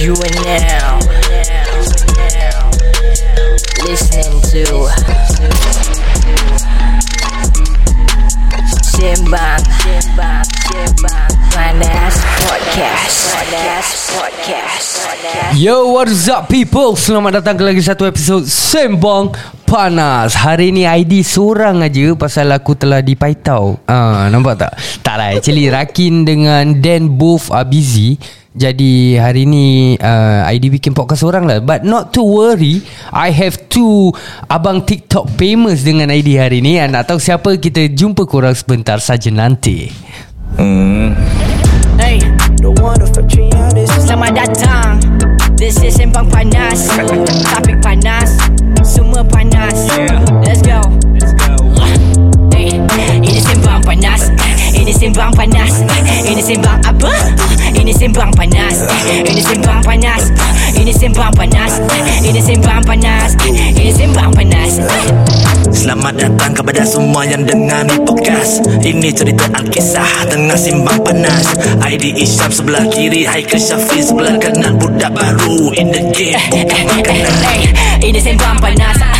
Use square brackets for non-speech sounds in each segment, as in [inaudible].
You are now. Listening to Simbang Yo, what's up people? Selamat datang ke lagi satu episod Sembang Panas. Hari ni ID seorang aja Pasal aku telah dipaitau. Ah, Nampak tak? Tak lah Actually Rakin dengan Dan both are busy jadi hari ni uh, ID bikin podcast seorang lah. But not to worry I have two Abang TikTok famous dengan ID hari ni. And nak tahu siapa Kita jumpa korang sebentar saja nanti. Hey. Selamat datang. This is Sembang Panas. Topik panas. Semua panas. Let's go. Hey, Ini Sembang Panas Ini Sembang Panas. Ini Sembang apa? Ini Sembang Panas. Ini Sembang Panas. Ini Sembang Panas. Ini Sembang Panas. Ini Sembang Panas. Selamat datang kepada semua yang dengar ni podcast. Ini cerita Alkisah tengah simbang panas. ID Isyam sebelah kiri Haikal Syafiq sebelah kanan. Budak baru in the game Bukan makanan. Hey, ini sembang panas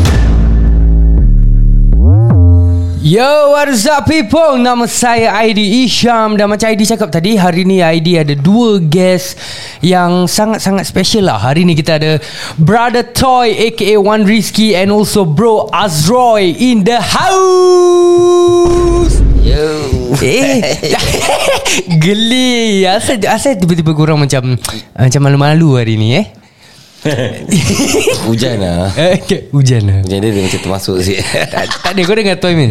Yo, what's up people? Nama saya Aidi Isham. Dan macam Aidi cakap tadi Hari ni Aidi ada dua guest Yang sangat-sangat special lah. Hari ni kita ada Brother Toy aka Wan Rizky And also Bro Azroy In the house. Yo. Eh. [laughs] [laughs] Geli. Asal, asal tiba-tiba korang macam Macam malu-malu hari ni eh [laughs] Hujan lah. Eh, okay, Hujan lah. Hujan dia, dia macam termasuk sikit. Tak, tak ada kau dengar Toy man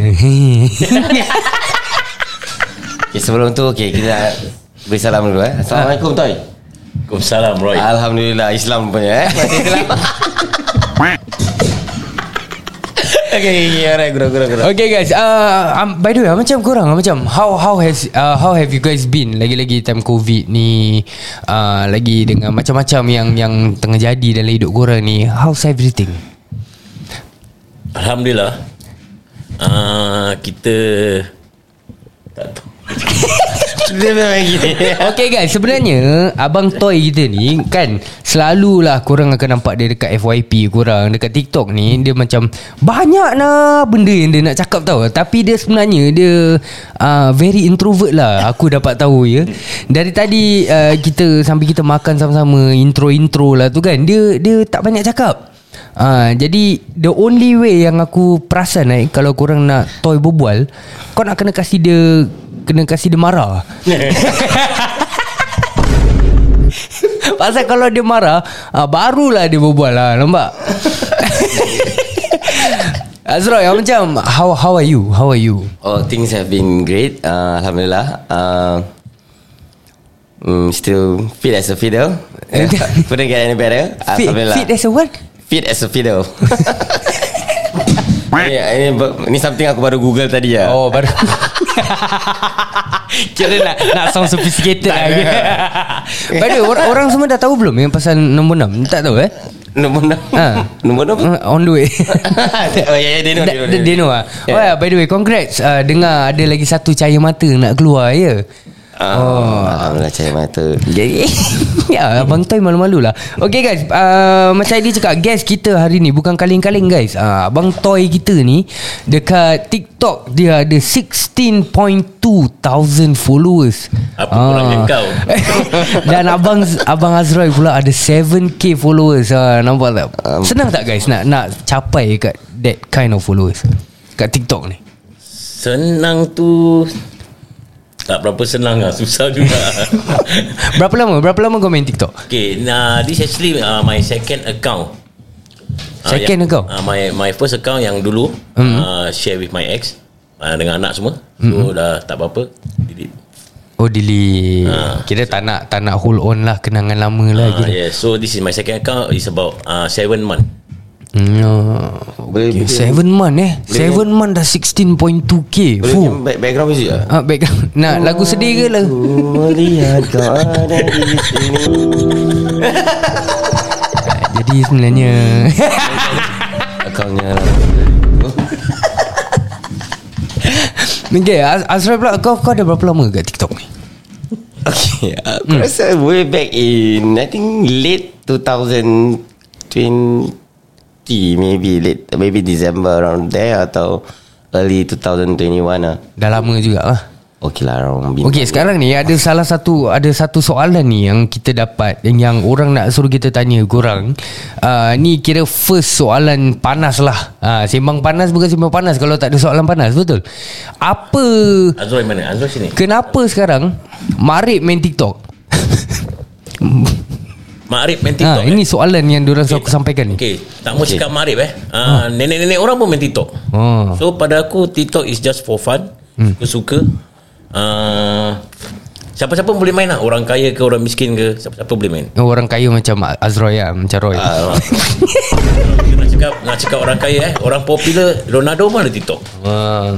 okay, Sebelum tu okay, Kita Beri salam dulu eh. Assalamualaikum Toy. Waalaikumsalam Roy. Alhamdulillah Islam punya eh. Masih Islam [laughs] Okay, okay, alright, gurau, gurau, gurau. Okay guys uh, um, By the way Macam korang Macam how how has uh, How have you guys been Lagi-lagi time covid ni? Uh, Lagi dengan macam-macam Yang yang tengah jadi Dalam hidup korang ni. How's everything? Alhamdulillah. Uh, Kita Tak tahu Memang gini [laughs] Okay guys Sebenarnya Abang Toy kita ni Kan Selalulah korang akan nampak dia Dekat FYP korang Dekat TikTok ni Dia macam Banyak lah Benda yang dia nak cakap tau. Tapi dia sebenarnya Dia uh, Very introvert lah Aku dapat tahu ya. Dari tadi uh, Kita Sambil kita makan sama-sama Intro-intro lah tu kan Dia Dia tak banyak cakap Ah, jadi the only way yang aku perasan eh kalau korang nak toy berbual kau nak kena kasih dia kena kasih dia marah. [laughs] Pasal kalau dia marah ah, Barulah dia berbual lah Nampak? [laughs] Azroy yang macam How how are you? How are you? Oh, things have been great uh, Alhamdulillah. Uh, mm, Still fit as a fiddle. [laughs] Couldn't get any better. Fit, Alhamdulillah. fit as a what Fit as a fiddle. [laughs] Ini, ini, ini something aku baru google tadi ya. Oh baru. [laughs] Kira nak Nak sound sophisticated lah [laughs] By the way orang, orang semua dah tahu belum Yang pasal nombor 6 Tak tahu eh? Nombor enam? Ha. Nombor enam? Uh, On the way. Oh ya ya dia know Dia, dia, dia know lah Yeah. Oh yeah, by the way Congrats. Uh, Dengar ada lagi satu cahaya mata Nak keluar ya Oh, Alhamdulillah cahaya mata. Jadi [laughs] Ya Abang Toy malu-malu lah. Okay guys uh, Macam dia cakap Guest kita hari ni Bukan kaling-kaling guys. Uh, Abang Toy kita ni Dekat TikTok Dia ada 16.2 thousand followers. Apa kurangnya kau? [laughs] Dan Abang Abang Azroy pula Ada 7k followers. Uh, Nampak tak? Um, Senang tak guys Nak nak capai kat That kind of followers? Kat TikTok ni? Senang tu Tak berapa senang lah Susah juga. [laughs] Berapa lama? Berapa lama kau main TikTok? Okay nah, This actually uh, My second account. Ah, Second yang, account? uh, My my first account yang dulu Mhm. uh, Share with my ex uh, Dengan anak semua. So dah tak apa-apa Delete. Oh delete. Ah, Kira tak nak Tak nak hold on lah Kenangan lama lah uh, kira. yeah. So this is my second account. It's about uh, 7 month Hmm, oh. Boleh Okay, boleh- seven month eh? Seven month dah 16.2k Boleh Fuh. back- background music lah Ah, background. [laughs] Nak lagu sedih ke lah? Melihat kau ada di sini. [laughs] Jadi sebenarnya. [laughs] Akaunnya Okay Az- Azrael pula kau, kau dah berapa lama kat TikTok ni? Okay Aku rasa way back in I think late 2020 Maybe late Maybe December around there Atau Early 2021 lah Dah lama juga lah Okay lah around bintang. Okey sekarang ni ada salah satu ada satu soalan ni yang kita dapat yang orang nak suruh kita tanya korang. Uh, ni kira first soalan panas lah. Uh, sembang panas bukan sembang panas kalau tak ada soalan panas betul. Apa Azrul mana? Azrul sini. kenapa sekarang Marip main TikTok? [laughs] Makrib main ha, TikTok. eh? ini soalan yang diorang okay. aku sampaikan ni. Okey, tak mau cakap Makrib eh. Uh, Nenek-nenek orang pun main TikTok. Oh. So pada aku TikTok is just for fun. Hmm. Aku suka. Uh, siapa-siapa boleh main lah. Orang kaya ke orang miskin ke, siapa-siapa boleh main. Orang kaya macam Azroy lah Macam Roy Uh, [laughs] nak cakap nak cakap orang kaya eh, orang popular Ronaldo pun ada TikTok. uh,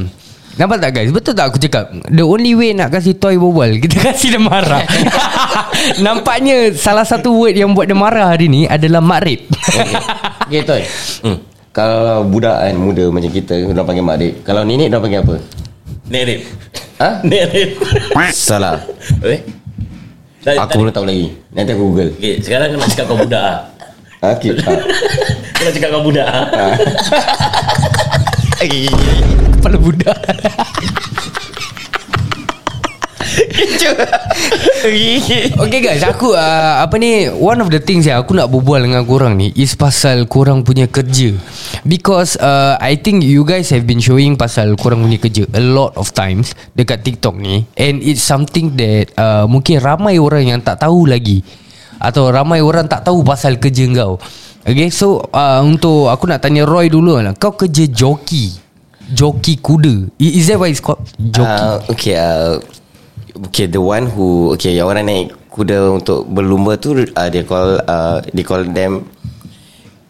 Nampak tak guys Betul tak aku cakap The only way nak kasih toy berbual [laughs] Kita kasih dia marah [laughs] Nampaknya Salah satu word yang buat dia marah hari ni Adalah makrib Okay Toy Hmm. Kalau budak kan Muda macam kita Diorang panggil mak dik Kalau nenek diorang panggil apa Nenek. Ha? Nenek. Salah Eh? Tadi- Aku belum tahu lagi Nanti aku google Okey, sekarang nak cakap kau budak ah. Okay ha. Kau nak cakap kau budak ah. [laughs] Kepala budak. Okay guys Aku uh, Apa ni One of the things yang Aku nak berbual dengan korang ni Is pasal korang punya kerja. Because uh, I think you guys have been showing Pasal korang punya kerja A lot of times Dekat TikTok ni. And it's something that uh, Mungkin ramai orang yang tak tahu lagi. Atau ramai orang tak tahu Pasal kerja kau. Okay so uh, Untuk Aku nak tanya Roy dulu lah. Kau kerja joki Joki kuda Is that what it's called? Joki uh, Okay uh, Okay the one who Okay yang orang naik kuda Untuk berlumba tu uh, They call uh, They call them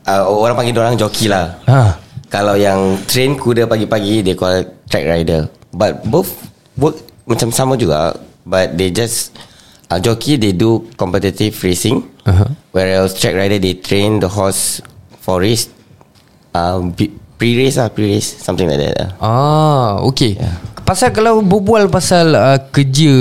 uh, Orang panggil orang joki lah Ha. Kalau yang train kuda pagi-pagi They call track rider But both Work macam sama juga But they just uh, Jockey they do competitive racing Uh-huh. Whereas track rider They train the horse For race uh, Pre-race lah Pre-race Something like that lah Ah, okay. Yeah. Pasal kalau berbual pasal uh, kerja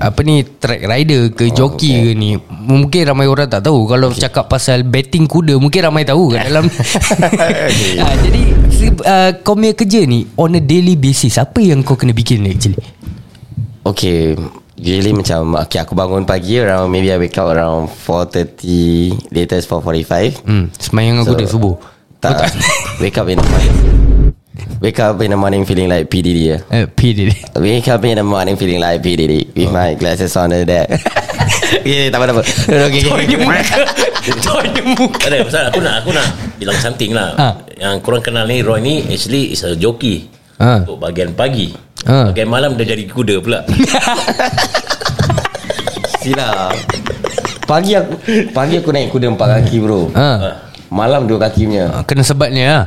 apa ni track rider ke oh, joki okay. ke ni, mungkin ramai orang tak tahu. Kalau okay. cakap pasal betting kuda, mungkin ramai tahu kat [laughs] dalam. Okay. [laughs] ah, jadi uh, kau punya kerja ni on a daily basis, apa yang kau kena bikin ni actually? Okay Usually macam Okay aku bangun pagi Around maybe I wake up around 4.30 Latest 4.45 Hmm, semayang so, kuda subuh. Tak [laughs] Wake up in the morning Wake up in the morning feeling like PDD ya. Eh, P dia. Wake up in the morning feeling like PDD With my glasses on the deck [laughs] Okay tak apa tak apa Okay okay, okay. Toy dia muka. Tak ada pasal aku nak aku nak bilang something lah. Ha. Yang korang kenal ni Roy ni actually is a jockey. Ha. Untuk bahagian pagi. Ha. Bahagian malam dia jadi kuda pula. [laughs] Sila Pagi aku Pagi aku naik kuda empat kaki bro Ha. Malam dua kaki punya Ah, Kena sebatnya ah.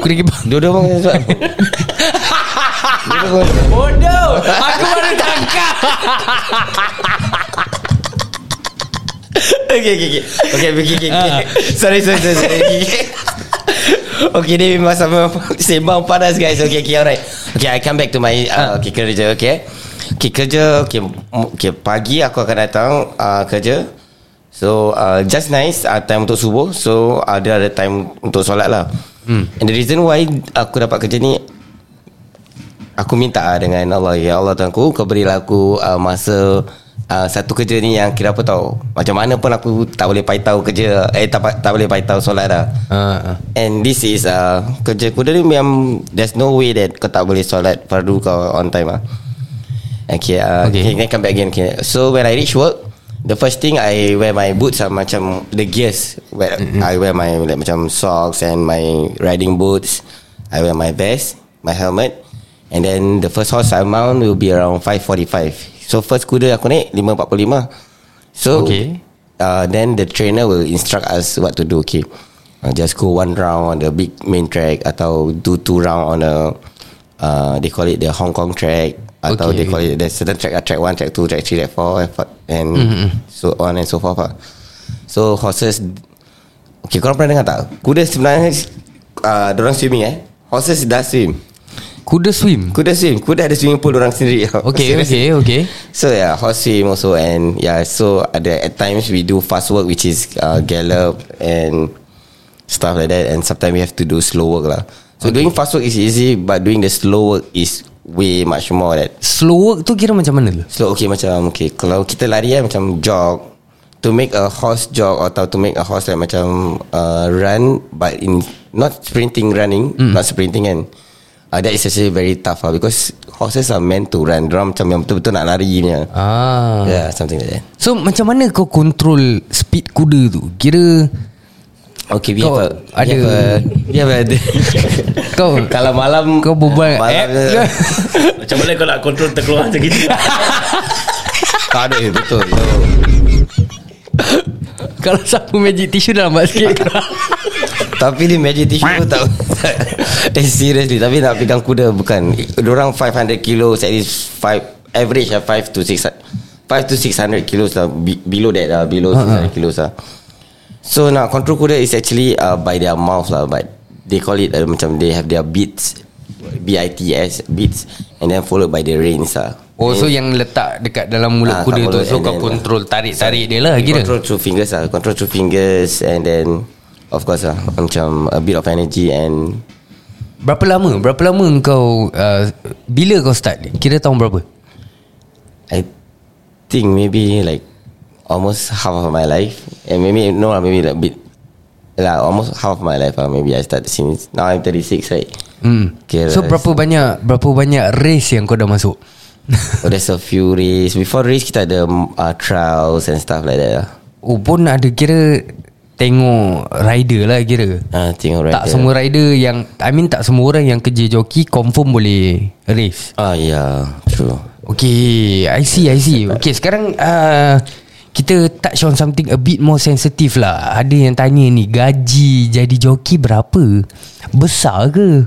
Kuda kipar. Dua-dua pun kena pun [laughs] Bodoh. Aku baru tangkap. Okay okay okay Okay okay okay, okay. Sorry sorry sorry, sorry. [laughs] Okay ni masa [laughs] Sembang panas guys Okay okay alright Okay I come back to my uh, Okay kerja okay Okay kerja Okay, okay pagi aku akan datang uh, Kerja So uh, just nice uh, Time untuk subuh So ada ada time Untuk solat lah hmm. And the reason why Aku dapat kerja ni Aku minta lah dengan Allah Ya Allah Tuhan Kau berilah aku uh, Masa uh, Satu kerja ni yang Kira apa tau Macam mana pun aku Tak boleh paitau kerja Eh tak, tak boleh paitau solat dah Ah, ah. And this is uh, Kerja kuda ni memang There's no way that Kau tak boleh solat Fardu kau on time lah Okay, uh, Okay. okay. I come back again okay. So when I reach work The first thing I wear my boots are macam The gears. Where mm-hmm. I wear my like, Macam socks And my riding boots. I wear my vest My helmet. And then the first horse I mount Will be around 5.45 So first kuda aku naik 5.45 So Okay. uh, Then the trainer will instruct us What to do Okay? Uh, just go one round on the big main track atau do two round on a uh, they call it the Hong Kong track atau Okay. they call it there's certain track track one, track two, track three, track four, and fi- and Mm-hmm. so on and so forth. lah. So horses, okay, korang pernah dengar tak? Kuda sebenarnya, uh, orang swimming eh. Horses dah swim. Kuda swim Kuda swim, kuda ada swimming pool orang sendiri. [laughs] Okay okay okay So yeah, horse swim also and yeah, so ada at times we do fast work which is uh, gallop and stuff like that and sometimes we have to do slow work lah. So okay. doing fast work is easy but doing the slow work is way much more that Slow work tu kira macam mana tu slow okay macam okay kalau kita lari kan macam jog to make a horse jog atau to make a horse like macam uh, run but in not sprinting running mm. not sprinting kan uh, that is actually very tough lah because horses are meant to run Diorang macam yang betul-betul nak lari punya Ah. Yeah, something like that. So macam mana kau control speed kuda tu? Kira Okay, we Kau have a, ada- we have a, we have a kau kalau malam kau berbual malam eh, [laughs] Macam mana kau nak control terkeluar macam gitu [laughs] tak ada betul. [laughs] kalau sapu magic tissue dah lambat sikit. tapi ni magic tissue tu tak. eh seriously, tapi nak pegang kuda bukan. Orang 500 kilo at least 5 average lah 5 to 6 5 to 600 kilos lah Be- below that lah below 600 kilos lah. So nak control kuda is actually uh, by their mouth lah but they call it uh, macam they have their beats B-I-T-S beats and then followed by the reins lah. Oh so yang letak dekat dalam mulut Ah, kuda tu So and kau control tarik-tarik dia lah kira Control through fingers lah Control through fingers And then Of course lah Macam a bit of energy And Berapa lama? Berapa lama kau uh, Bila kau start? Kira tahun berapa? I think maybe like Almost half of my life. And maybe No lah maybe like bit Like almost half of my life lah Maybe I start since Now I'm 36 right? Hmm. Kira So berapa banyak Berapa banyak race yang kau dah masuk? Oh there's a few race. Before race kita ada uh, Trials and stuff like that lah. Oh pun ada kira Tengok rider lah kira. Ah, tengok Tak rider. semua rider yang I mean tak semua orang yang kerja joki Confirm boleh race. Ah yeah True. Okay I see I see. Okay sekarang uh, Kita touch on something A bit more sensitive lah Ada yang tanya ni Gaji jadi joki berapa? Besar ke?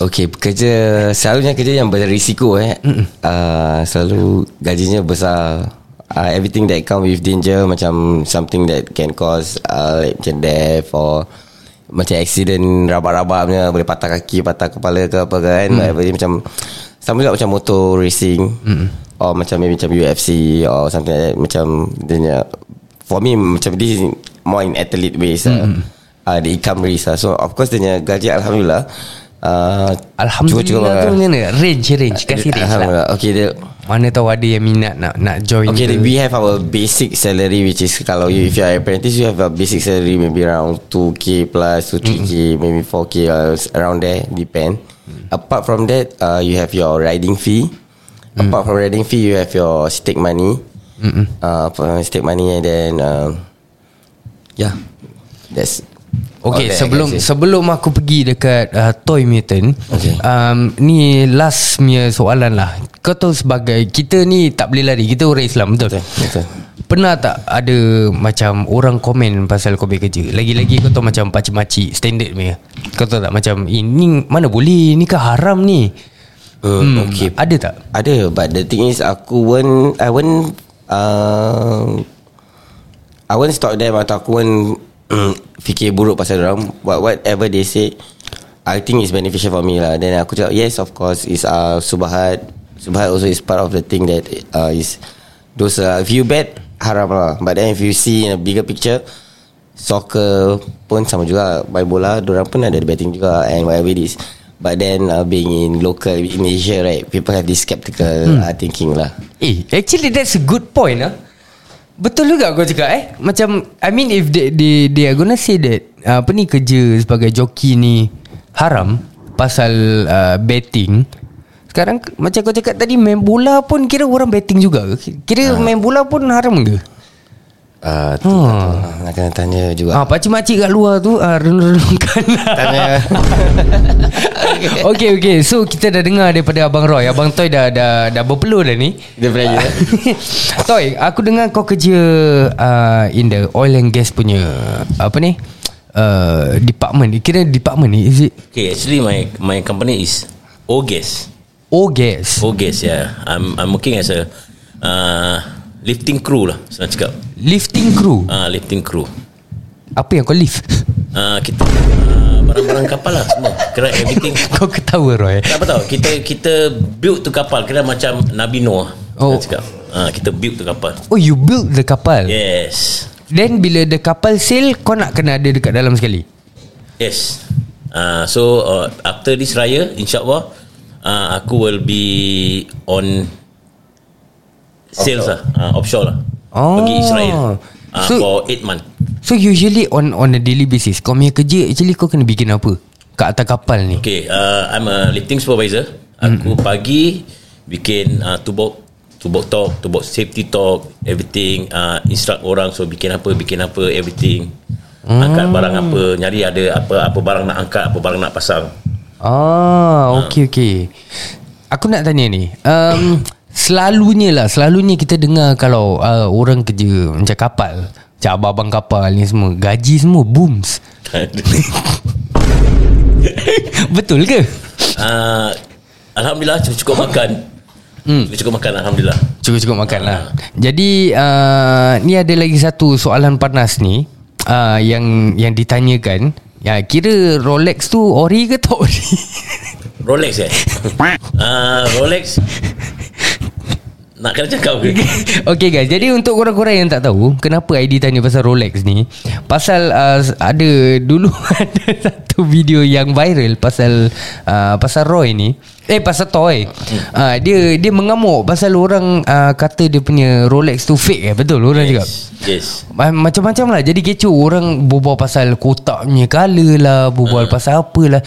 Okay kerja Selalunya kerja yang berisiko eh uh, Selalu gajinya besar uh, Everything that come with danger Macam something that can cause uh, like Macam death or Macam accident Rabak-rabak punya Boleh patah kaki Patah kepala ke apa kan mm. Macam Sama juga macam motor racing mm. Or macam maybe macam UFC Or something like that. Macam dia For me macam this is More in athlete ways mm. uh, The income race lah. So of course dia gaji Alhamdulillah uh, Alhamdulillah tu lah. macam mana? Range range. Kasih range lah. Alhamdulillah. Okay dia Mana tahu ada yang minat nak nak join Okay ke. we have our basic salary Which is Kalau you, if you are apprentice You have a basic salary Maybe around 2k plus To 3k Maybe 4k uh, Around there Depend. Apart from that uh, You have your riding fee Apart from riding fee You have your stake money. Uh, for stake money And then uh, Yeah That's Okay I sebelum sebelum aku pergi dekat uh, Toy Mutant Okay. um, Ni last punya soalan lah. Kau tahu sebagai Kita ni tak boleh lari Kita orang Islam betul? Betul, betul. Pernah tak ada macam orang komen pasal kau punya kerja? Lagi-lagi kau tahu macam pakcik-makcik standard punya. Kau tahu tak macam Ini mana boleh? Ni kan haram ni Hmm, okay. Ada tak? Ada But the thing is Aku won't I won't uh, I won't stop them Atau aku won't mm, Fikir buruk pasal orang. But whatever they say I think it's beneficial for me lah. Then aku cakap Yes of course It's uh, Subahat Subahat also is part of the thing That uh, is Dosa If you bet Haram lah. But then if you see In a bigger picture Soccer pun sama juga. Main bola Diorang pun ada betting juga And whatever it is But then uh, being in local In Asia right People have this skeptical hmm. uh, thinking lah Eh actually that's a good point ah. Betul juga kau cakap eh Macam I mean if they, they, they are gonna say that uh, Apa ni kerja sebagai joki ni Haram Pasal uh, betting Sekarang macam kau cakap tadi Main bola pun kira orang betting juga ke? Kira main bola pun haram ke? Uh, tu Hmm. lah. Nak kena tanya juga. Ah, pakcik-makcik kat luar tu ah, Renung-renungkan Tanya. [laughs] Okay okay So kita dah dengar daripada Abang Roy. Abang Toy dah dah, dah berpeluh dah ni. Dia beraya [laughs] Toy Aku dengar kau kerja uh, In the oil and gas punya Apa ni? Uh, Department. Kira department ni Is it? Okay actually my my company is Ogas Ogas Ogas yeah. I'm I'm working as a uh, lifting crew lah senang cakap. Lifting crew? Uh, lifting crew. Apa yang kau lift? Uh, kita uh, barang-barang kapal lah semua. Kira everything. [laughs] Kau ketawa Roy. Tak apa tau kita kita build tu kapal. Kira macam Nabi Noah Oh. cakap. Uh, kita build tu kapal. Oh you build the kapal? Yes. Then bila the kapal sail Kau nak kena ada dekat dalam sekali? Yes. Uh, so uh, after this raya, insyaallah, uh, aku will be on sales lah, uh, offshore lah. Oh. Pergi Israel. Uh, So- for 8 month. So usually on on a daily basis Kau punya kerja Actually kau kena bikin apa Kat atas kapal ni Okay, uh, I'm a lifting supervisor. Aku Hmm. pagi bikin uh, tubok tubok talk, tubok safety talk, everything. Uh, instruct orang so bikin apa, bikin apa, everything. Angkat Hmm. barang apa, nyari ada apa apa barang nak angkat, apa barang nak pasang. Ah, okey okey. Aku nak tanya ni. Um, selalunya lah, selalunya kita dengar kalau uh, orang kerja macam kapal, macam abang-abang kapal ni semua, gaji semua booms. [laughs] Betul ke? uh, Alhamdulillah cukup-cukup makan. Hmm. Cukup makan Alhamdulillah. Cukup-cukup makan lah. Jadi uh, ni ada lagi satu soalan panas ni uh, yang yang ditanyakan. Ya, kira Rolex tu ori ke tak ori? Rolex eh uh, [laughs] Rolex Nak kena cakap ke? [laughs] Okay guys. Jadi untuk korang-korang yang tak tahu Kenapa ID tanya pasal Rolex ni? Pasal uh, Ada Dulu [laughs] ada satu video yang viral Pasal uh, Pasal Roy ni. Eh pasal Toy. Uh, Dia dia mengamuk Pasal orang uh, Kata dia punya Rolex tu fake eh? Betul? Orang cakap? Yes. Ma- Macam-macam lah. Jadi kecoh. Orang berbual pasal Kotaknya colour lah Berbual pasal apa lah.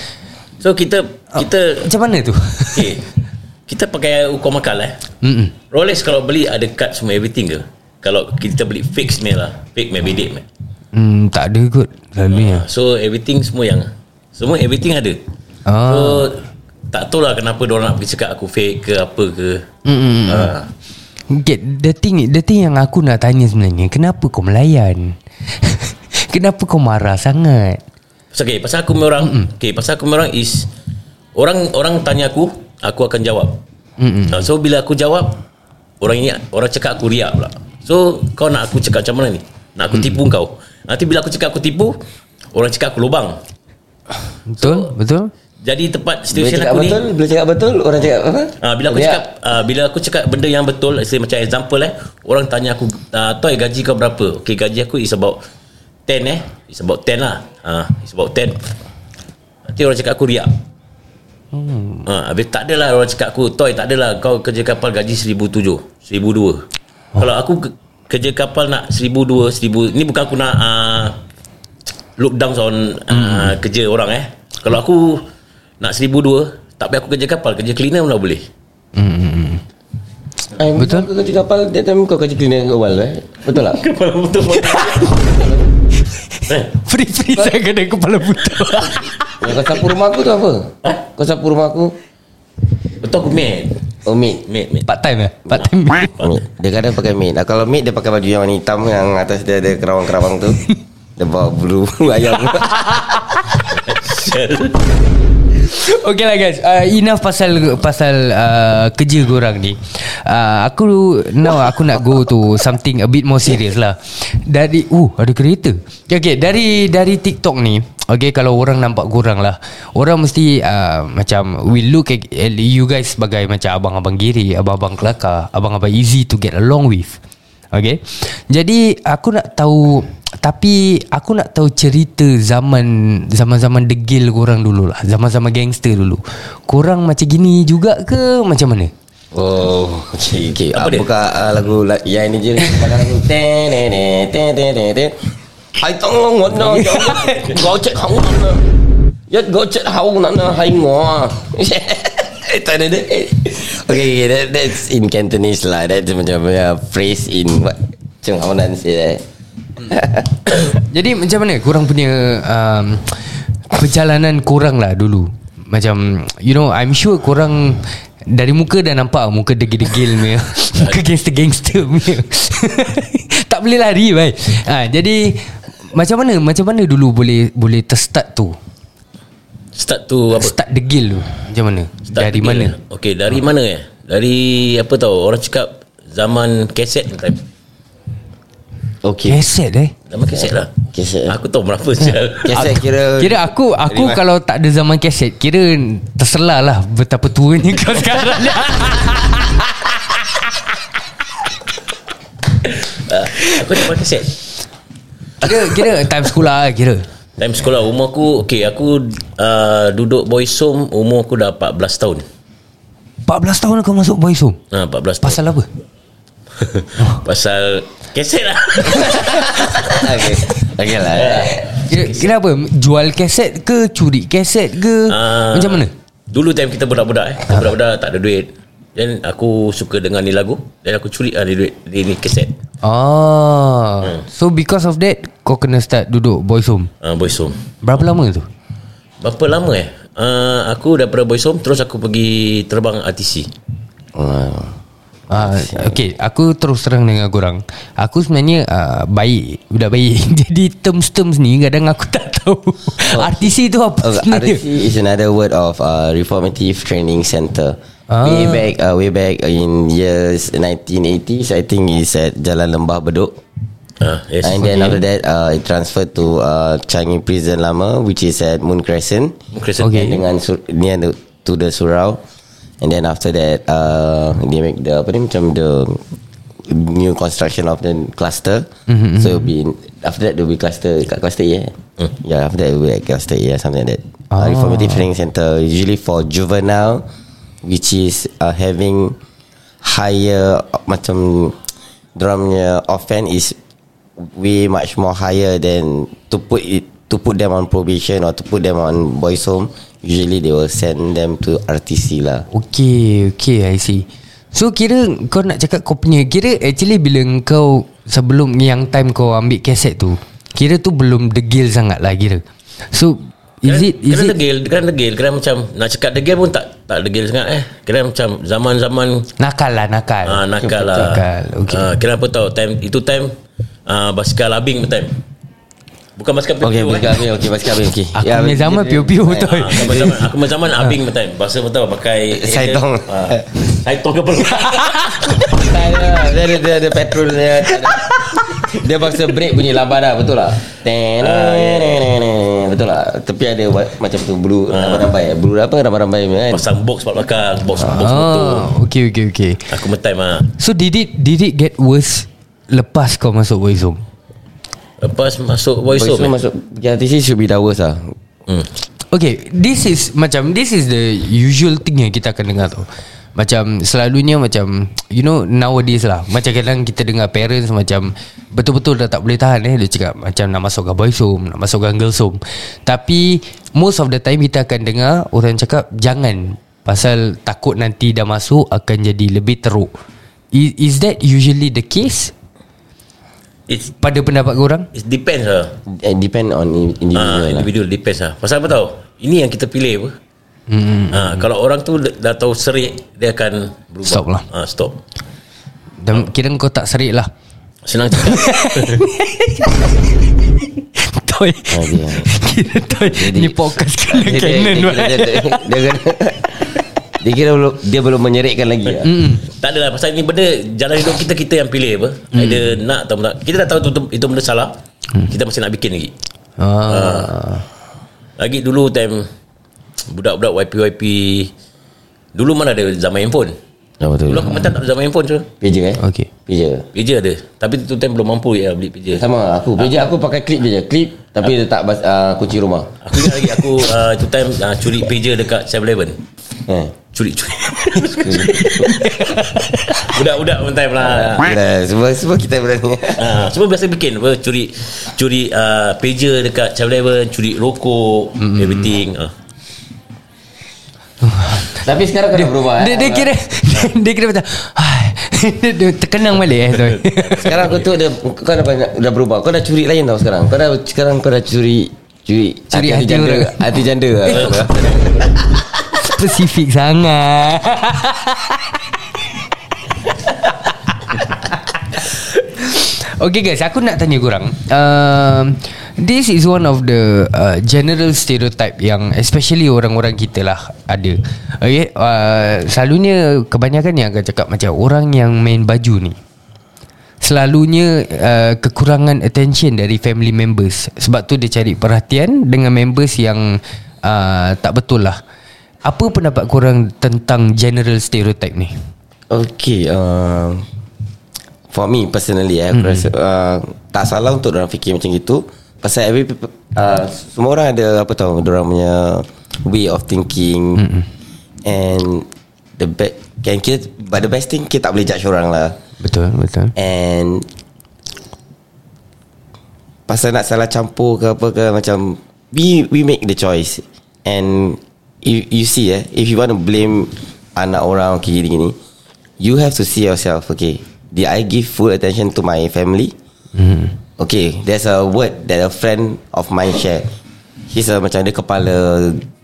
So kita Kita Macam mana tu? Okay. [laughs] Kita pakai ukur makal eh Mm-mm. Rolex kalau beli Ada card semua everything ke Kalau kita beli fake ni lah Fake maybe date meh. Hmm, tak ada kot Selalunya So everything semua yang Semua everything ada Ah. So Tak tahu lah kenapa Diorang nak pergi cakap aku fake ke Apa ke Mm-mm. Ah. Okay, the thing the thing yang aku nak tanya sebenarnya, kenapa kau melayan? [laughs] kenapa kau marah sangat? Okay, pasal aku punya orang mm Okay pasal aku punya orang is Orang orang tanya aku Aku akan jawab. Mm-mm. uh, So bila aku jawab Orang ini Orang cakap aku riak pula. So kau nak aku cakap macam mana ni? Nak aku tipu kau? Nanti bila aku cakap aku tipu Orang cakap aku lubang. Betul? Betul? Jadi tempat cakap aku ni betul Bila cakap betul Orang cakap apa? Uh, Bila aku Riak. cakap uh, Bila aku cakap benda yang betul Say macam example eh Orang tanya aku uh, Toy gaji kau berapa? Okay gaji aku is about 10 eh. It's about 10 lah. Uh, It's about 10 Nanti orang cakap aku riak hmm. uh, Habis tak adalah orang cakap aku Toy tak adalah Kau kerja kapal gaji 1,007 1,002 oh. Kalau aku ke- kerja kapal nak 1,002 1,000 Ni bukan aku nak uh, Look down on uh, hmm. kerja orang eh Kalau aku nak 1,002 Tak payah aku kerja kapal Kerja cleaner pun dah boleh Ay, Betul. Kau kerja kapal That time kau kerja cleaner awal eh Betul tak [laughs] Kepala betul [laughs] Eh, Free-free saya kena kepala buta. [laughs] Yang kau sapu rumah aku tu apa? Kau sapu rumah aku? Betul aku maid. Oh maid. Maid maid. Part time eh? Part time. Maid. Dia kadang pakai maid. Nah, Kalau maid dia pakai baju yang warna hitam Yang atas dia ada kerawang-kerawang tu [laughs] Bawa bulu [laughs] ayam. [laughs] Okay lah guys uh, Enough pasal Pasal uh, Kerja korang ni. Uh, Aku Now aku nak go to Something a bit more serious lah. Dari Uh ada kereta. Okay dari Dari TikTok ni Okay kalau orang nampak korang lah Orang mesti uh, Macam We look at, at you guys Sebagai macam Abang-abang giri Abang-abang kelakar Abang-abang easy to get along with Okay Jadi Aku nak tahu Tapi Aku nak tahu cerita zaman Zaman-zaman degil korang dulu lah Zaman-zaman gangster dulu. Korang macam gini juga ke? Macam mana? Oh Okay, okay. Apa Apa dia? Buka uh, lagu la- Yang ini je. Pakai lagu. Ten ten ten ten ten ten ten Hai tong long ngon no [laughs] Gõ chết hỏng ngon no Nhất gõ chết hỏng ngon no Hai ngò [laughs] Tak ada dia Okay, okay that, that's in Cantonese lah. That's macam uh, phrase in what? Macam apa nak say that. [coughs] Jadi macam mana korang punya um, Perjalanan korang lah dulu? Macam You know I'm sure korang Dari muka dah nampak Muka degil-degil punya [laughs] Muka gangster-gangster punya. [laughs] Tak boleh lari baik ha, Jadi Macam mana Macam mana dulu boleh Boleh terstart tu Start tu apa? Start degil tu Macam mana? Start Dari mana? Okey dari mana ya Dari apa tahu Orang cakap Zaman kaset time. Okay. Keset eh? Zaman kaset lah. Kaset. Aku tahu berapa sial Kaset kira Kira aku Aku Dari kalau tak ada zaman keset Kira terselah lah Betapa tuanya kau [laughs] sekarang. Ah, Aku dapat kaset Kira, kira time sekolah lah kira Time sekolah umur aku Okay aku uh, Duduk boys home Umur aku dah 14 tahun 14 tahun kau masuk boys home ha, 14 tahun Pasal apa? [laughs] Pasal Kaset lah [laughs] Okay Okay lah Kira, kira apa? Jual keset ke? Curi keset ke? Ah, Macam mana? Dulu time kita budak-budak eh. Kita budak-budak tak ada duit. Dan aku suka dengar ni lagu dan aku curi ah ni duit ni, ni kaset. Ah, So because of that Kau kena start duduk boys home Ah boys home. Berapa lama tu? Berapa lama eh? Uh, aku daripada boys home terus aku pergi terbang RTC. Ah. Ah, okay, aku terus terang dengan korang. Aku sebenarnya uh, baik, budak baik. [laughs] Jadi terms-terms ni kadang aku tak tahu. RTC tu apa Oh, sebenarnya? RC is another word of uh, Reformative Training Center. Ah. Way back, uh, way back in years 1980s, I think is at Jalan Lembah Bedok. Ah yes. And then after that, uh, it transferred to uh, Changi Prison Lama, which is at Moon Crescent. Crescent. Okay. Dengan sur- near the, to the surau. And then after that, uh, they make the apa ni macam the new construction of the cluster. Mm-hmm. So it'll be after that there will be cluster kat cluster A. Eh? Mm. Yeah, after that will be at cluster or something like that. Ah. Uh, Reformative Training Center usually for juvenile, which is uh, having higher macam drumnya offense is way much more higher than to put it to put them on probation or to put them on boys home usually they will send them to RTC lah Okay, okay, I see. So kira kau nak cakap kau punya Kira actually bila kau Sebelum yang time kau ambil kaset tu Kira tu belum degil sangat lah kira So Is it Is kena it degil, kena degil, kena macam nak cakap degil pun tak tak degil sangat eh. Kena macam zaman-zaman Nakal lah nakal ah nakal lah. Nakal Okay Ah kena apa tahu time itu time ah basikal labing time. Bukan basikal Okay, piu-piu, basikal abing Okay, basikal abing okay. [laughs] Aku punya zaman piu-piu betul Ah, aku macam zaman abing time. Bahasa betul pakai [laughs] Saitong. Ah, Saitong ke [laughs] apa? Dia ada dia ada petrol dia. Dia paksa break bunyi laba dah betul lah. Ten, betul lah. Tapi ada macam tu bulu rambai-rambai. Bulu apa rambai-rambai kan. Pasang box kat belakang, box box motor. Ah, okay, okay, okay. Aku time ah. So did it did it get worse lepas kau masuk boys home? Lepas masuk voice Boys home. eh. masuk PRTC should be dah worse lah. Hmm. Okay, this is macam this is the usual thing yang kita akan dengar tu. Macam selalunya macam you know nowadays lah. Macam kadang kita dengar parents macam betul-betul dah tak boleh tahan eh dia cakap macam nak masuk ke boys home, nak masuk ke girls home. Tapi most of the time kita akan dengar orang cakap jangan pasal takut nanti dah masuk akan jadi lebih teruk. Is, is that usually the case It's pada pendapat korang? it depends lah. It depend on in- individual Ah, lah. individual depends lah. Pasal apa tahu? Ini yang kita pilih apa? Hmm. Ah, kalau orang tu dah tahu serik dia akan berubah. Stop lah. Ah, stop. Dan kira kau tak serik lah. Senang cakap. [laughs] Toy. Dia. Kira toy. Ni podcast kena Dia- dia- canon. dia dia- dia kira- [laughs] Dia kira belum Dia belum menyerikkan lagi lah. tak adalah pasal ni benda jalan hidup kita kita yang pilih apa. Hmm. Either nak atau tak. Kita dah tahu tu, tu, itu benda salah. Hmm. Kita masih nak bikin lagi. Ah. Lagi dulu time budak-budak YP-YP Dulu mana ada zaman handphone Ah, betul. Dulu aku macam tak ada zaman handphone tu Pager eh? Okay. Pager. Pager ada Tapi tu time belum mampu ya beli pager Sama aku. Pager aku pakai clip je. Clip tapi letak bas, uh, kunci rumah. Aku ingat lagi aku uh, [laughs] itu time uh, curi pager dekat 7-Eleven Eh. Curi-curi [laughs] Budak-budak pun time lah Gila, semua semua kita berani. Ah, semua biasa bikin apa curi curi uh, pager dekat 7-Eleven, curi rokok, mm-hmm. everything. Ah. [laughs] Tapi sekarang kau dah berubah eh. Dia, dia kira [laughs] Dia kira macam [laughs] dia, dia terkenang balik eh Toy. Sekarang kau tu dah kau dah banyak dah berubah. Kau dah curi lain tau sekarang. Kau dah sekarang kau dah curi curi Curi hati janda, orang. hati janda. lah. Spesifik sangat Okay guys Aku nak tanya korang um, This is one of the uh, general stereotype yang especially orang-orang kita lah ada. Okay, uh, selalunya kebanyakan yang akan cakap macam orang yang main baju ni selalunya uh, kekurangan attention dari family members. Sebab tu dia cari perhatian dengan members yang uh, tak betul lah. Apa pendapat korang tentang general stereotype ni? Okay uh, For me personally eh, Aku rasa uh, Tak salah untuk orang fikir macam gitu Pasal every people, uh, Semua orang ada Apa tahu Orang punya Way of thinking. And The best can kita, But the best thing Kita tak boleh judge orang lah. Betul, betul. And Pasal nak salah campur ke apa ke Macam We we make the choice. And You, you see eh If you want to blame Anak orang okay, gini-gini You have to see yourself Okay Did I give full attention to my family? Mm. Okay There's a word That a friend of mine share. He's a macam dia kepala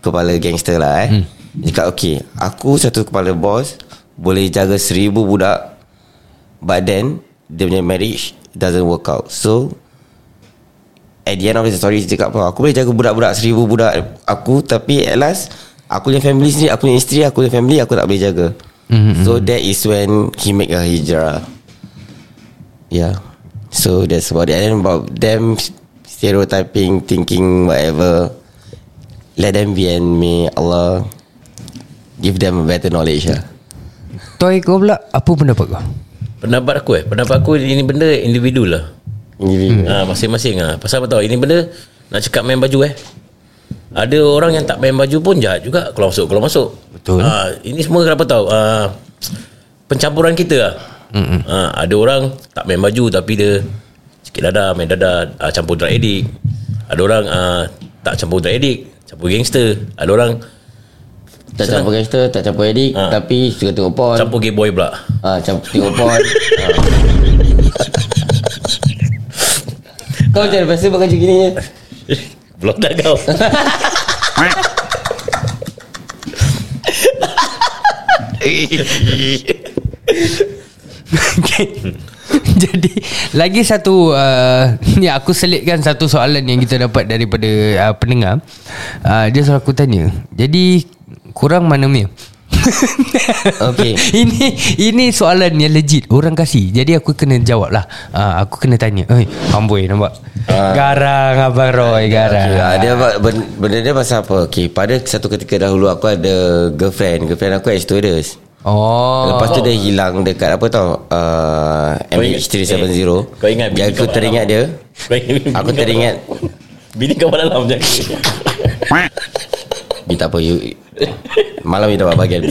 Kepala gangster lah eh. Mm. Dia cakap okay Aku satu kepala boss Boleh jaga seribu budak But then Dia punya marriage Doesn't work out. So At the end of the story Dia cakap apa Aku boleh jaga budak-budak Seribu budak Aku Tapi at last Aku punya family sendiri Aku punya isteri Aku punya family Aku tak boleh jaga. Mm-hmm. So that is when He make a hijrah. Yeah So that's about it. And then about them Stereotyping Thinking whatever. Let them be And may Allah Give them a better knowledge lah. Toy kau pula Apa pendapat kau? Pendapat aku eh. Pendapat aku ini benda individu lah. Individu. Ha, Masing-masing lah Pasal apa tahu Ini benda Nak cakap main baju eh. Ada orang yang tak main baju pun Jahat juga Kalau masuk Kalau masuk. Betul. ha, Ini semua kenapa tahu? Ha, Pencampuran kita lah ha, Ada orang Tak main baju Tapi dia Sikit dadah Main dadah ha, Campur drug addict Ada orang ha, Tak campur drug addict Campur gangster Ada orang Tak campur gangster Tak campur edik Ha. Tapi suka tengok porn Campur gay boy pula Ah, campur tengok porn. [laughs] ah. Kau macam biasa buat kerja gini je? Belum dah kau Okay. [laughs] Jadi lagi satu uh, ni [laughs] aku selitkan satu soalan yang kita dapat daripada uh, pendengar. Uh, dia suruh aku tanya. Jadi kurang mana ni? [laughs] Okey. [laughs] ini ini soalan yang legit orang kasih. Jadi aku kena jawab lah. Uh, aku kena tanya. Eh, amboi nampak. garang abang Roy, garang. Okay, ah, dia ben- benda dia pasal apa? Okay, pada satu ketika dahulu aku ada girlfriend. Girlfriend aku stewardess. Oh. Lepas tu dia hilang dekat apa tau? Uh, Kau ingat- MH370. eh, kau ingat bini aku teringat dia. Kau ingat bini Aku teringat. Bini kau dalam je Ni tak apa. You, malam ni dapat bagian.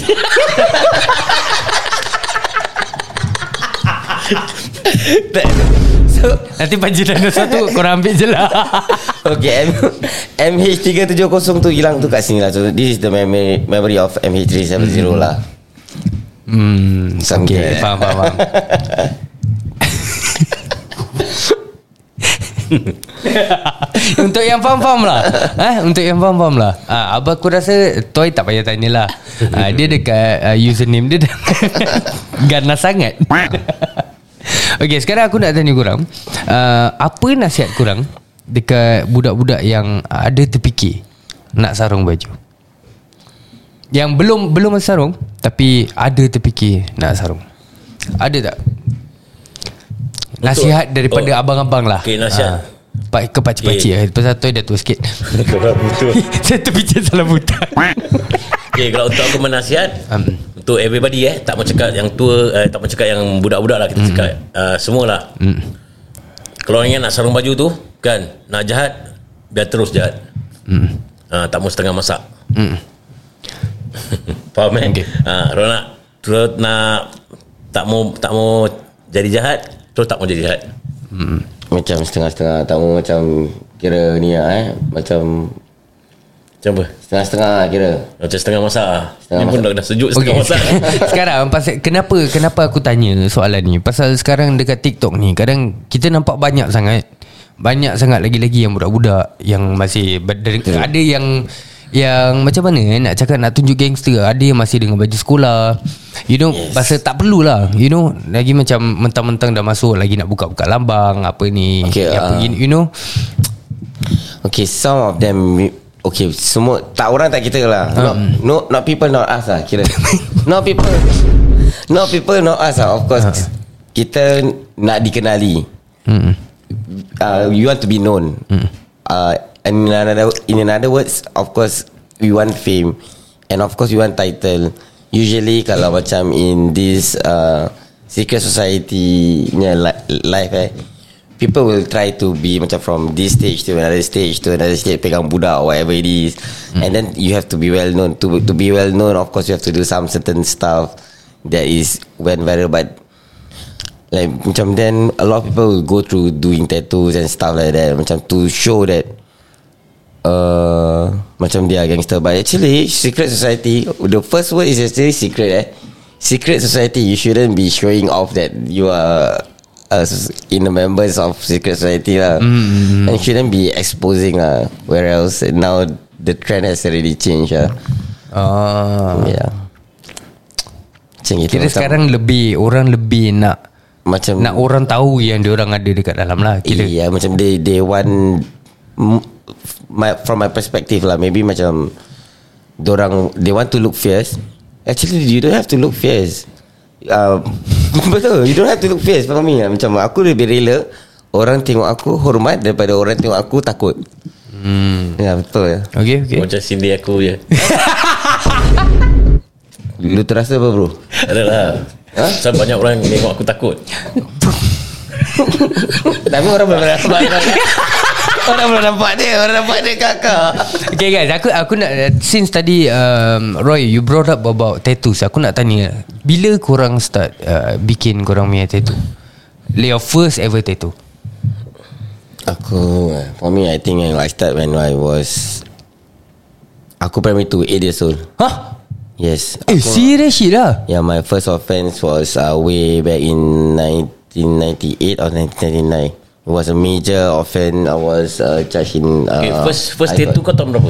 So, nanti panji tanya satu korang ambil je lah. Okay M- MH370 tu hilang tu kat sini lah So this is the memory, memory of MH370 lah Hmm, Something okay, faham, faham, faham. [laughs] Untuk yang faham-faham lah eh, Untuk yang faham-faham lah. Ah, Abang aku rasa Toy tak payah tanya lah. Ah, Dia dekat uh, username dia dah [laughs] Ganas sangat. [laughs] Okay sekarang aku nak tanya korang uh, Apa nasihat korang Dekat budak-budak yang Ada terfikir Nak sarung baju Yang belum Belum sarung Tapi ada terfikir Nak sarung. Ada tak? Nasihat daripada oh. abang-abang lah. Okey, nasihat. Pak ke pakcik-pakcik okay. Pasal tu dia tua sikit. [laughs] Betul. [laughs] Saya salah buta. Okay kalau untuk aku menasihat um, Untuk everybody eh Tak mau cakap yang tua eh, Tak mau cakap yang budak-budak lah Kita cakap. Uh, Semualah. Mm, Kalau orang yang nak sarung baju tu Kan Nak jahat Biar terus jahat. Mm, uh, Tak mau setengah masak. Mm. Faham eh Okay. uh, Kalau nak Terus nak Tak mau Tak mau Jadi jahat Terus tak mau jadi jahat. Macam setengah-setengah Tak mau macam Kira ni lah eh. Macam Macam apa Setengah-setengah lah kira. Macam setengah masak lah. Setengah Ni pun dah, dah sejuk setengah Okay. masak. [laughs] Sekarang pasal kenapa kenapa aku tanya soalan ni? Pasal sekarang dekat TikTok ni kadang kita nampak banyak sangat banyak sangat lagi-lagi yang budak-budak yang masih ber- ada yang yang macam mana eh, nak cakap nak tunjuk gangster? Ada yang masih dengan baju sekolah. You know yes. pasal tak perlulah. You know lagi macam mentang-mentang dah masuk lagi nak buka-buka lambang apa ni. Okay, apa, ah. you, you know. Okay some of them Okay semua Tak orang tak kita lah. Ah. not, no, not people not us lah Kira. [laughs] Not people Not people not us lah Of course. Kita nak dikenali. Hmm. uh, You want to be known. Uh, And in another, in another words Of course We want fame. And of course we want title. Usually kalau macam in this uh, Secret society punya li- life eh People will try to be macam from this stage to another stage to another stage pegang budak or whatever it is, and then you have to be well known. To to be well known, of course, you have to do some certain stuff that is went viral. But like macam then a lot of people will go through doing tattoos and stuff like that, macam to show that uh, macam dia gangster. But actually, secret society, the first word is actually secret. Eh, secret society, you shouldn't be showing off that you are. Uh, in the members of secret society lah and shouldn't be exposing lah where else now the trend has already changed lah Ah. yeah macam gitu Kira macam, sekarang lebih Orang lebih nak macam Nak orang tahu Yang orang ada dekat dalam lah Kira Iya macam they they want my from my perspective lah maybe macam orang they want to look fierce. Actually you don't have to look fierce. Uh, [laughs] betul you don't have to look fierce for me lah. macam aku lebih rela orang tengok aku hormat daripada orang tengok aku takut. Hmm. Ya betul ya. Okay okay Macam sini aku je [laughs] Lu terasa apa bro? Adalah ha? Sebab banyak orang tengok aku takut [laughs] Tapi orang belum nampak Orang belum nampak dia Orang nampak dia kakak Okay guys Aku aku nak Since tadi um, Roy you brought up about tattoos Aku nak tanya Bila korang start uh, Bikin korang punya tattoo? Your first ever tattoo? Aku For me I think I start when I was Aku primary 2 8 years old. Hah? Yes. Eh aku, serious shit lah. Yeah my first offence was uh, Way back in 1998 Or 1999 It was a major offence. I was uh, charged in uh, okay, First first I tattoo kau tahun berapa?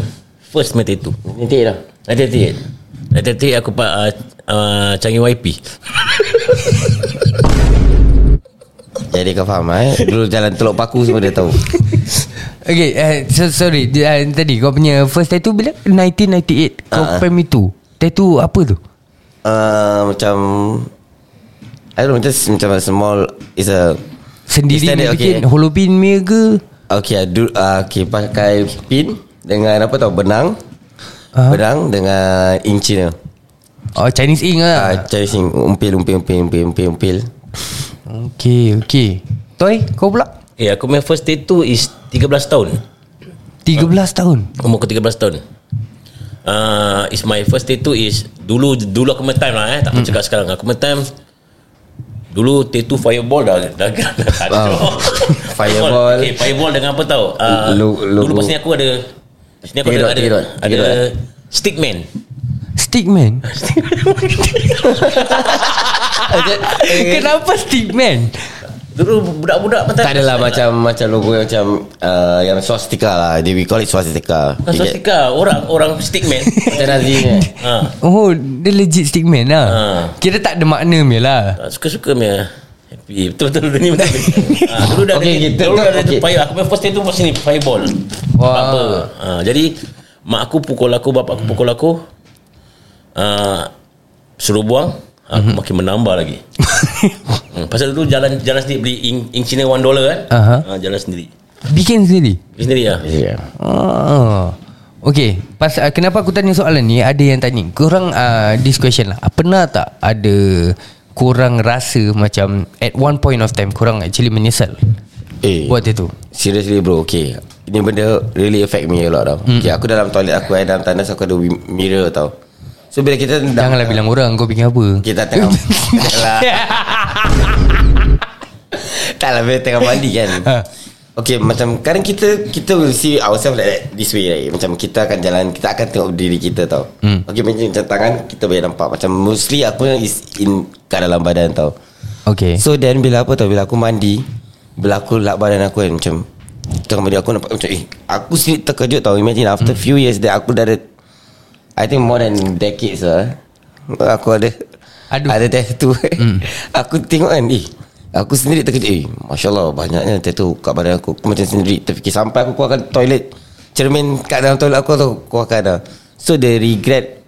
First main tattoo? Got- 98 lah. 1988 1988 aku pak uh, uh, Changi YP [laughs] Jadi kau faham eh? Dulu jalan teluk paku semua dia tahu. [laughs] Okay uh, so, Sorry. Uh, Tadi kau punya First tattoo bila? 1998 Kau Ah, ah. primary 2 Tattoo apa tu? Uh, Macam I don't know Just macam a small It's a Sendiri Standard, ni bikin okay. Holopin punya ke Okay, do, uh, okay pakai pin dengan apa tau? Benang. Ah. Benang dengan ink Cina. Oh Chinese ink Ah, lah. Uh, cari sing umpil umpil umpil umpil umpil umpil. Okay okay. Toy kau pula? Eh aku main first tattoo is 13 tahun. 13 tahun? Umur ke 13 tahun. Uh, Is my first tattoo is Dulu Dulu aku main time lah eh. Tak aku cakap sekarang. Aku main time Dulu tattoo fireball dah Dah, dah, dah ada. Wow. [laughs] Fireball. Okay fireball dengan apa tau uh, logo. Dulu pas ni aku ada Pas ni aku Tiga ada Ada, tiga ada eh. Stickman Stickman [laughs] [laughs] Kenapa Stickman Dulu budak-budak pun Tak adalah macam macam logo yang macam uh, yang swastika lah. They we call it swastika. Bukan swastika Orang Orang stickman Macam [laughs] Nazi ni. ha. Oh Dia legit Stickman lah Ha. Kira tak ada makna punya lah Tak Suka-suka punya Happy Betul-betul dulu ni betul ha, Dulu dah Okay, ada kita- Dulu dah ada okay. fire Aku punya first tattoo pas ni Fireball. Apa ha, Jadi Mak aku pukul aku Bapak aku pukul aku uh, Suruh buang Aku makin menambah lagi [laughs] hmm, Pasal dulu jalan jalan sendiri Beli ink, ink Cina one dollar kan? Aha. ha, Jalan sendiri. Bikin sendiri? Beli sendiri lah Yeah. Oh. Okay Pas, uh, Kenapa aku tanya soalan ni? Ada yang tanya Korang uh, This question lah. Pernah tak ada Korang rasa macam At one point of time Korang actually menyesal? Eh. Buat itu Seriously bro Okay Ini benda really affect me a lot tau. Hmm. Okay aku dalam toilet aku eh, Dalam tandas aku ada mirror tau So bila kita Janganlah bilang orang Kau bikin apa? Kita tengah [laughs] Taklah Taklah bila tengah mandi kan. Ha. Okay macam Kadang kita Kita will see ourselves like that This way right Macam kita akan jalan Kita akan tengok diri kita tau. Hmm. Okay macam, macam tangan Kita boleh nampak. Macam mostly aku is in Kat dalam badan tau. Okay. So then bila apa tau Bila aku mandi Bila aku lap badan aku kan Macam Tengah mandi aku nampak macam Eh aku sendiri terkejut tau. Imagine after few years That aku dah ada I think more than decades lah Aku ada Aduh. Ada tattoo mm. [laughs] Aku tengok kan Eh. Aku sendiri terkejut Eh. Masya Allah Banyaknya tattoo kat badan aku. Aku macam sendiri terfikir. Sampai aku keluarkan toilet Cermin kat dalam toilet aku tu Keluarkan dah. So the regret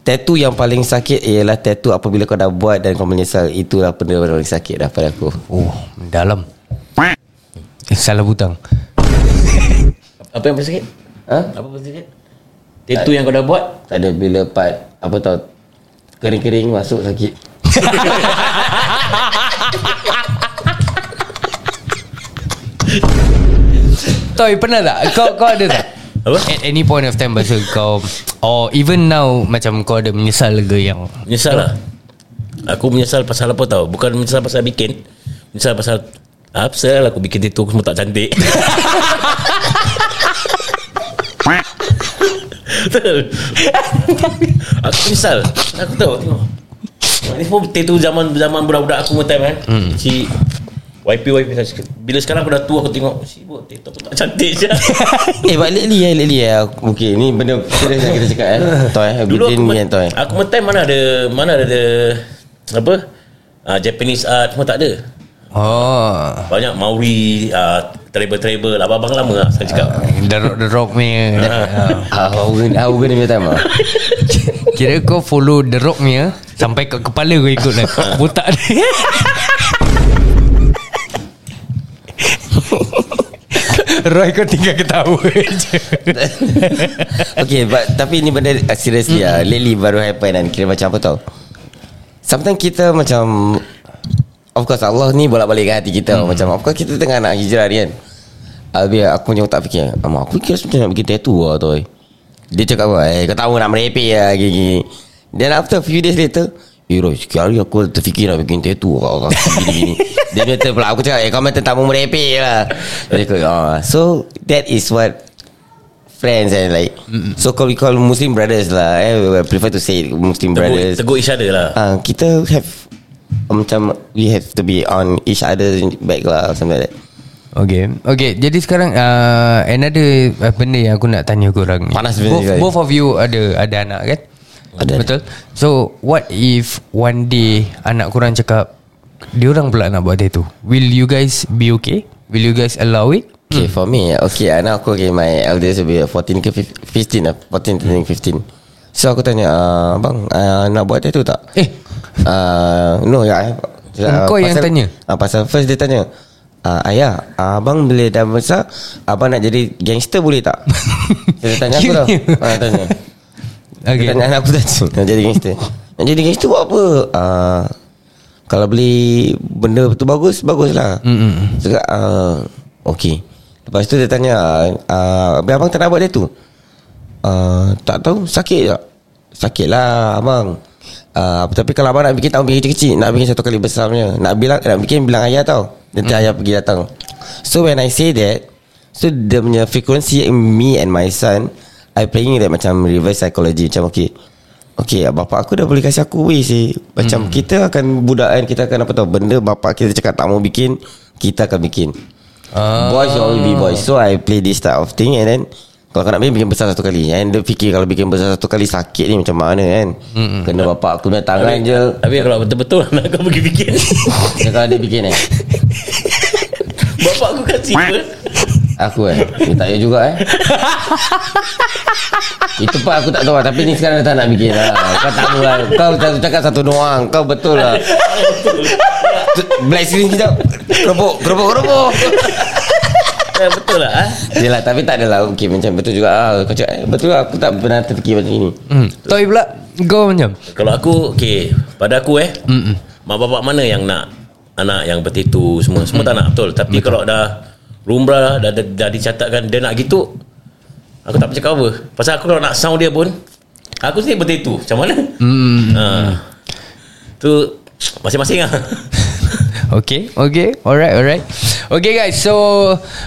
Tattoo yang paling sakit Ialah tattoo apabila kau dah buat Dan kau menyesal. Itulah benda yang paling sakit dah pada aku. Oh Dalam. Eh, Salah butang. Apa yang paling sakit? Ha? Apa paling sakit? Tattoo yang kau dah buat? Tak ada bila part Apa tau Kering-kering masuk sakit. [laughs] Toy pernah tak? Kau kau ada tak? Apa? At any point of time Masa kau Or even now Macam kau ada menyesal ke yang Menyesal lah. Aku menyesal pasal apa tau? Bukan menyesal pasal bikin. Menyesal pasal Apa pasal aku bikin tattoo Aku semua tak cantik [laughs] Betul. Aku menyesal. Aku tahu tengok. Ini semua tattoo zaman Zaman budak-budak aku time kan hmm. Si YP YP Bila sekarang aku dah tua Aku tengok Si buat tattoo aku tak cantik je. [laughs] Eh but lately eh Lately eh. Okay ni benda Serius yang kita cakap eh. Toy eh. Dulu aku, me and Toy. aku time mana ada Mana ada Apa? Uh, Japanese art Semua tak ada Oh Banyak Maori uh, Tribal-tribal Abang-abang lama lah Saya cakap. The Rock, the rock punya. Ah, Haugen Haugen punya time ah. [laughs] Kira kau follow The Rock punya Sampai kat kepala kau ikut lah. Botak dia. [laughs] Roy kau tinggal ketawa je. [laughs] Okay but Tapi ni benda uh, Seriously lah. Lately baru happen Dan kira macam apa tau. Sometimes kita macam Of course Allah ni bolak-balik kat hati kita. Macam of course kita tengah nak hijrah ni kan. Habis aku macam tak fikir Amak aku kira macam nak bikin tattoo lah tu Dia cakap apa Eh kau tahu nak merepek lah gini, Then after few days later Eh Roy Sekian hari aku terfikir nak bikin tattoo kau gini-gini. [laughs] Dia kata pula Aku cakap Eh kau macam tak mau merepek lah. Dia cakap ah. So that is what friends and like mm so call we call Muslim brothers lah. Eh, I prefer to say Muslim Tegur, brothers. tegur each other lah. Ah, kita have macam we have to be on each other back lah something like that. Okay Okay Jadi sekarang uh, Another uh, Benda yang aku nak tanya korang ni. Panas benda both, guys. both of you ada Ada anak kan Ada. Betul So What if One day Anak korang cakap Diorang pula nak buat tattoo Will you guys be okay Will you guys allow it Okay for me Okay anak aku okay, My eldest will be 14 ke 15 lah 14 turning 15 So aku tanya uh, Abang uh, Nak buat tattoo tak Eh uh, No ya Engkau yang tanya? uh, Pasal first dia tanya uh, Ayah Abang bila dah besar Abang nak jadi gangster boleh tak? [laughs] Dia tanya aku tau uh, Tanya Okay Dia tanya. Anak aku tadi Nak jadi gangster? Nak jadi gangster buat apa? Uh, Kalau beli Benda tu bagus Bagus lah mm Cakap uh, Okay Lepas tu dia tanya uh, abang tak nak buat dia tu? Uh, Tak tahu Sakit tak? Sakit lah abang uh, Tapi kalau abang nak bikin Tak bikin kecil-kecil Nak bikin satu kali besar punya Nak bilang Nak bikin bilang ayah tau. Nanti ayah pergi datang. So when I say that So dia punya frequency Me and my son I playing that macam reverse psychology. Macam okay. Okay bapak aku dah boleh kasih aku way sih Macam hmm. kita akan budak kan Kita akan apa tahu Benda bapak kita cakap tak mau bikin Kita akan bikin. Ah. Boys always be boys. So I play this type of thing And then Kalau kau nak bikin Bikin besar satu kali And dia fikir Kalau bikin besar satu kali Sakit ni macam mana kan? Hmm. Kena bapak aku punya tangan je. Tapi kalau betul-betul Nak kau pergi bikin. [laughs] Dia kalau dia bikin eh? [laughs] Bapak aku kasih apa Aku eh? Dia tak payah juga eh? Itu part aku tak tahu lah Tapi ni sekarang dia tak nak bikin lah. Kau tak tahu lah Kau satu cakap satu doang. Kau betul lah. [laughs] Black screen sekejap Keropok Keropok Keropok. Eh, Betul lah ha? Yelah tapi tak adalah Okay macam betul juga ah, Kau cakap eh, Betul lah Aku tak pernah terfikir macam ini hmm. Toy pula Kau macam Kalau aku Okay Pada aku eh Mm-mm. Mak bapak mana yang nak Anak yang bertitu Semua Semua tak nak betul Tapi betul. kalau dah Rumrah dah, dah, dah dicatatkan Dia nak gitu Aku tak bercakap apa Pasal aku kalau nak sound dia pun Aku sendiri bertitu Macam mana hmm. ha. Tu Masing-masing lah [laughs] Okay Okay Alright alright Okay guys So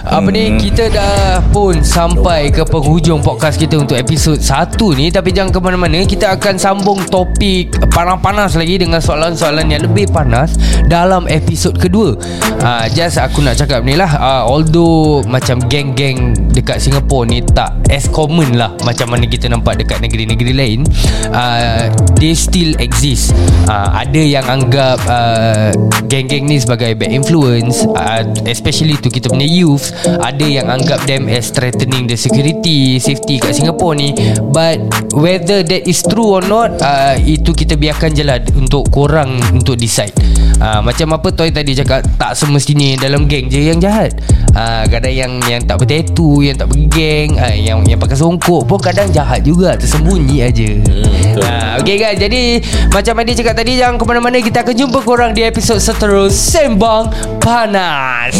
Apa ni Kita dah pun Sampai ke penghujung podcast kita Untuk episod 1 ni. Tapi jangan ke mana-mana Kita akan sambung topik Panas-panas lagi Dengan soalan-soalan yang lebih panas Dalam episod kedua. Uh, Just aku nak cakap ni lah. Uh, Although Macam geng-geng Dekat Singapore ni Tak as common lah Macam mana kita nampak Dekat negeri-negeri lain uh, They still exist. Uh, Ada yang anggap uh, Geng-geng ni sebagai bad influence uh, Especially to kita punya youth Ada yang anggap them as threatening the security Safety kat Singapore ni. But whether that is true or not uh, Itu kita biarkan je lah Untuk korang Untuk decide uh, Macam apa Toy tadi cakap Tak semestinya dalam geng je yang jahat. Uh, Kadang yang yang tak bertatu Yang tak bergeng uh, Yang yang pakai songkok pun kadang jahat juga Tersembunyi aja. betul. uh, Okay guys Jadi Macam Adi cakap tadi Jangan ke mana-mana Kita akan jumpa korang Di episod seterus Sembang Panas.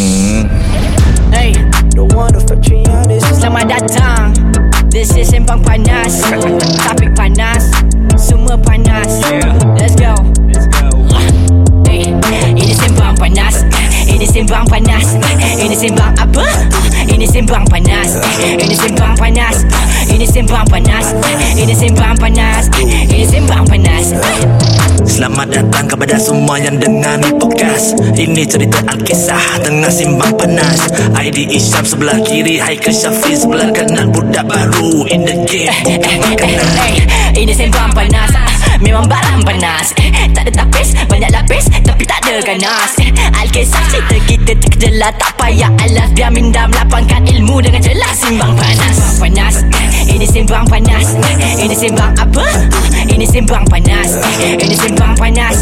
Hey. Selamat datang. This is Sembang Panas. Topik panas. Semua panas. Let's go Ini Sembang Panas. Ini Sembang apa? Ini Sembang Panas. Ini Sembang Panas. Ini Sembang Panas. Ini Sembang Panas. Ini Sembang Panas. Selamat datang kepada semua yang dengar ni podcast. Ini cerita Alkisah tengah simbang panas. ID Isyam sebelah kiri Haikal Syafiq sebelah kanan. Budak baru in the game Bukan makanan. Eh, Ini sembang panas. Memang barang panas. Eh, Tak ada tapis Banyak lapis Tapi tak dia ganas eh. Al-Qisah cerita kita terkejelah Tak payah alas. Biar minda melapangkan ilmu dengan jelas. Simbang panas Simbang panas eh. Ini simbang panas eh. Ini simbang apa? Ini simbang panas Ini simbang panas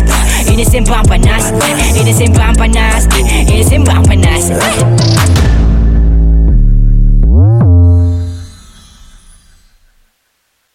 Ini simbang panas Ini simbang panas Ini simbang panas, Ini simbang panas. Ini simbang panas.